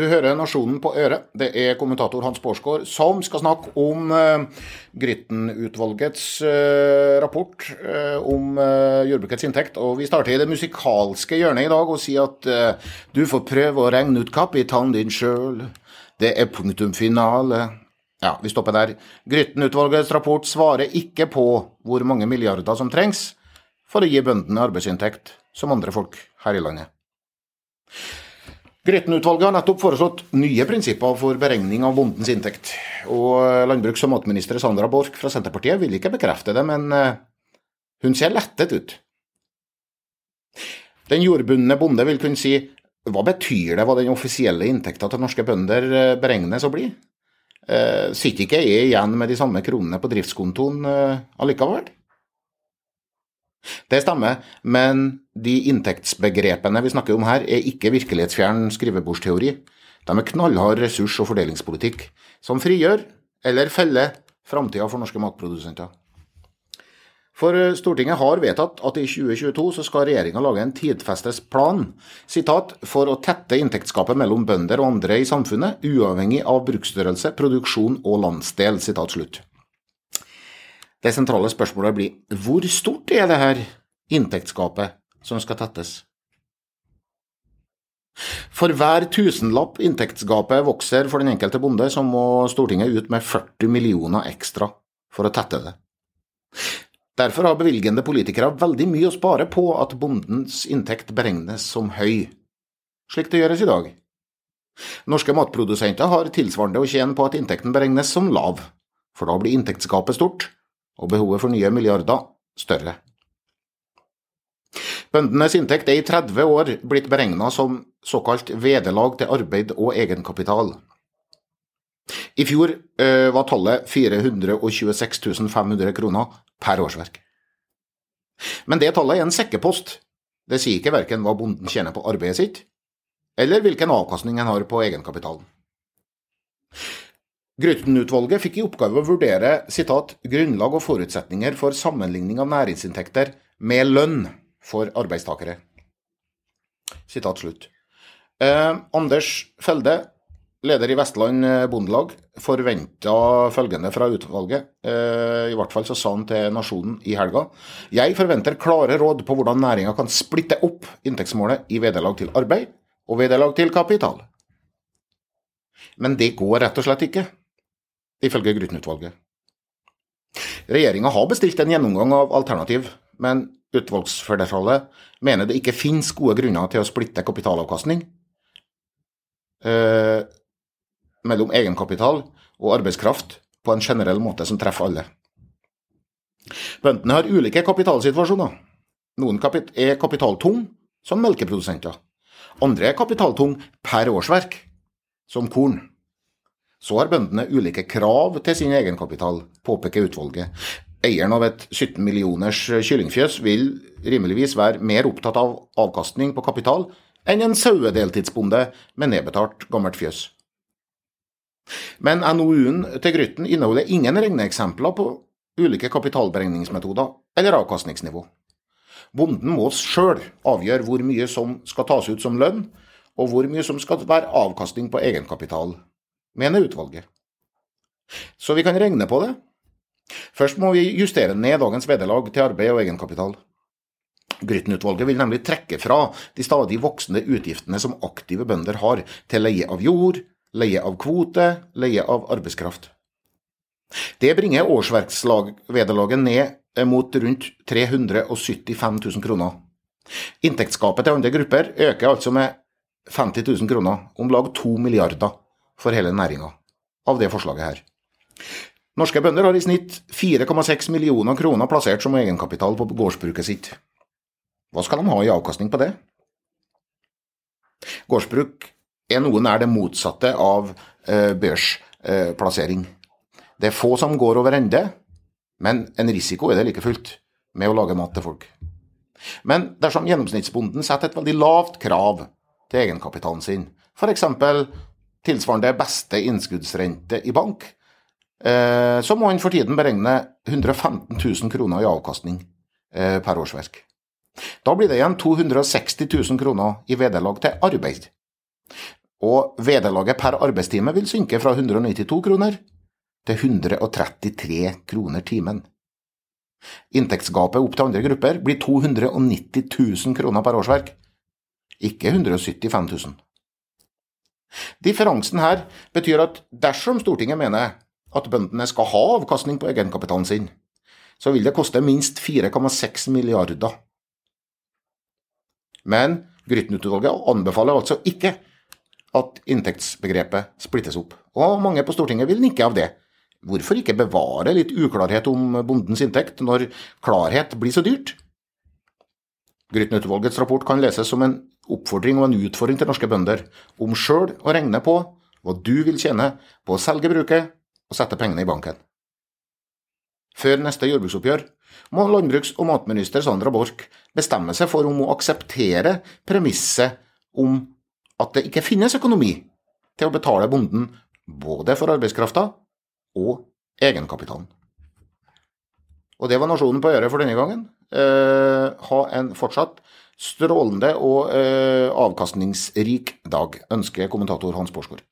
Du hører Nasjonen på øret. Det er kommentator Hans Bårdsgaard som skal snakke om uh, Grytten-utvalgets uh, rapport uh, om uh, jordbrukets inntekt. Og vi starter i det musikalske hjørnet i dag og sier at du får prøve å regne ut kapitalen din sjøl. Det er punktum finale. Ja, vi stopper der. Grytten-utvalgets rapport svarer ikke på hvor mange milliarder som trengs for å gi bøndene arbeidsinntekt som andre folk her i landet. Grytten-utvalget har nettopp foreslått nye prinsipper for beregning av bondens inntekt. Og landbruks- og matminister Sandra Borch fra Senterpartiet vil ikke bekrefte det, men eh, hun ser lettet ut. Den jordbundne bonde vil kunne si hva betyr det hva den offisielle inntekta til norske bønder eh, beregnes å bli? Eh, sitter ikke jeg igjen med de samme kronene på driftskontoen allikevel? Det stemmer, men de inntektsbegrepene vi snakker om her, er ikke virkelighetsfjern skrivebordsteori. De er knallhard ressurs- og fordelingspolitikk, som frigjør, eller feller, framtida for norske matprodusenter. For eh, Stortinget har vedtatt at i 2022 så skal regjeringa lage en tidfestes plan citat, for å tette inntektsgapet mellom bønder og andre i samfunnet, uavhengig av bruksstørrelse, produksjon og landsdel. Sitat slutt. Det sentrale spørsmålet blir hvor stort er det her inntektsgapet som skal tettes? For hver tusenlapp inntektsgapet vokser for den enkelte bonde, så må Stortinget ut med 40 millioner ekstra for å tette det. Derfor har bevilgende politikere veldig mye å spare på at bondens inntekt beregnes som høy, slik det gjøres i dag. Norske matprodusenter har tilsvarende å tjene på at inntekten beregnes som lav, for da blir inntektsgapet stort, og behovet for nye milliarder større. Bøndenes inntekt er i 30 år blitt beregna som såkalt vederlag til arbeid og egenkapital. I fjor uh, var tallet 426 500 kroner per årsverk. Men det tallet er en sekkepost. Det sier ikke verken hva bonden tjener på arbeidet sitt, eller hvilken avkastning en har på egenkapitalen. Grytten-utvalget fikk i oppgave å vurdere citat, 'grunnlag og forutsetninger for sammenligning av næringsinntekter med lønn for arbeidstakere'. Sitat slutt. Eh, Anders Felde, leder i Vestland eh, Bondelag, forventa følgende fra utvalget. Eh, I hvert fall så sa han til Nasjonen i helga. Jeg forventer klare råd på hvordan næringa kan splitte opp inntektsmålet i vederlag til arbeid og vederlag til kapital. Men det går rett og slett ikke ifølge Grytten-utvalget. Regjeringa har bestilt en gjennomgang av alternativ, men utvalgsflertallet mener det ikke finnes gode grunner til å splitte kapitalavkastning eh, mellom egenkapital og arbeidskraft på en generell måte som treffer alle. Bøndene har ulike kapitalsituasjoner. Noen kapit er kapitaltung, som melkeprodusenter. Andre er kapitaltung per årsverk, som korn. Så har bøndene ulike krav til sin egenkapital, påpeker utvalget. Eieren av et 17 millioners kyllingfjøs vil rimeligvis være mer opptatt av avkastning på kapital enn en sauedeltidsbonde med nedbetalt gammelt fjøs. Men NOU-en til Grytten inneholder ingen regneeksempler på ulike kapitalberegningsmetoder eller avkastningsnivå. Bonden må sjøl avgjøre hvor mye som skal tas ut som lønn, og hvor mye som skal være avkastning på egenkapital mener utvalget. Så vi kan regne på det. Først må vi justere ned dagens vederlag til arbeid og egenkapital. Grytten-utvalget vil nemlig trekke fra de stadig voksende utgiftene som aktive bønder har til leie av jord, leie av kvote, leie av arbeidskraft. Det bringer årsverksvederlaget ned mot rundt 375 000 kroner. Inntektsgapet til andre grupper øker altså med 50 000 kroner, om lag 2 milliarder for hele næringa av det forslaget her. Norske bønder har i snitt 4,6 millioner kroner plassert som egenkapital på gårdsbruket sitt. Hva skal de ha i avkastning på det? Gårdsbruk er noe nær det motsatte av eh, børsplassering. Det er få som går over ende, men en risiko er det like fullt med å lage mat til folk. Men dersom gjennomsnittsbonden setter et veldig lavt krav til egenkapitalen sin, f.eks tilsvarende beste innskuddsrente i bank, eh, så må han for tiden beregne 115 000 kroner i avkastning eh, per årsverk. Da blir det igjen 260 000 kroner i vederlag til arbeid. Og vederlaget per arbeidstime vil synke fra 192 kroner til 133 kroner timen. Inntektsgapet opp til andre grupper blir 290 000 kroner per årsverk, ikke 175 000. Differansen her betyr at dersom Stortinget mener at bøndene skal ha avkastning på egenkapitalen sin, så vil det koste minst 4,6 milliarder. Men Grytten-utvalget anbefaler altså ikke at inntektsbegrepet splittes opp, og mange på Stortinget vil nikke av det. Hvorfor ikke bevare litt uklarhet om bondens inntekt når klarhet blir så dyrt? Grytten-utvalgets rapport kan leses som en oppfordring og en utfordring til norske bønder om sjøl å regne på hva du vil tjene på å selge bruket og sette pengene i banken. Før neste jordbruksoppgjør må landbruks- og matminister Sandra Borch bestemme seg for om å akseptere premisset om at det ikke finnes økonomi til å betale bonden både for arbeidskrafta og egenkapitalen. Og det var nasjonen på øret for denne gangen. Eh, ha en fortsatt strålende og eh, avkastningsrik dag, ønsker kommentator Hans Borsgaard.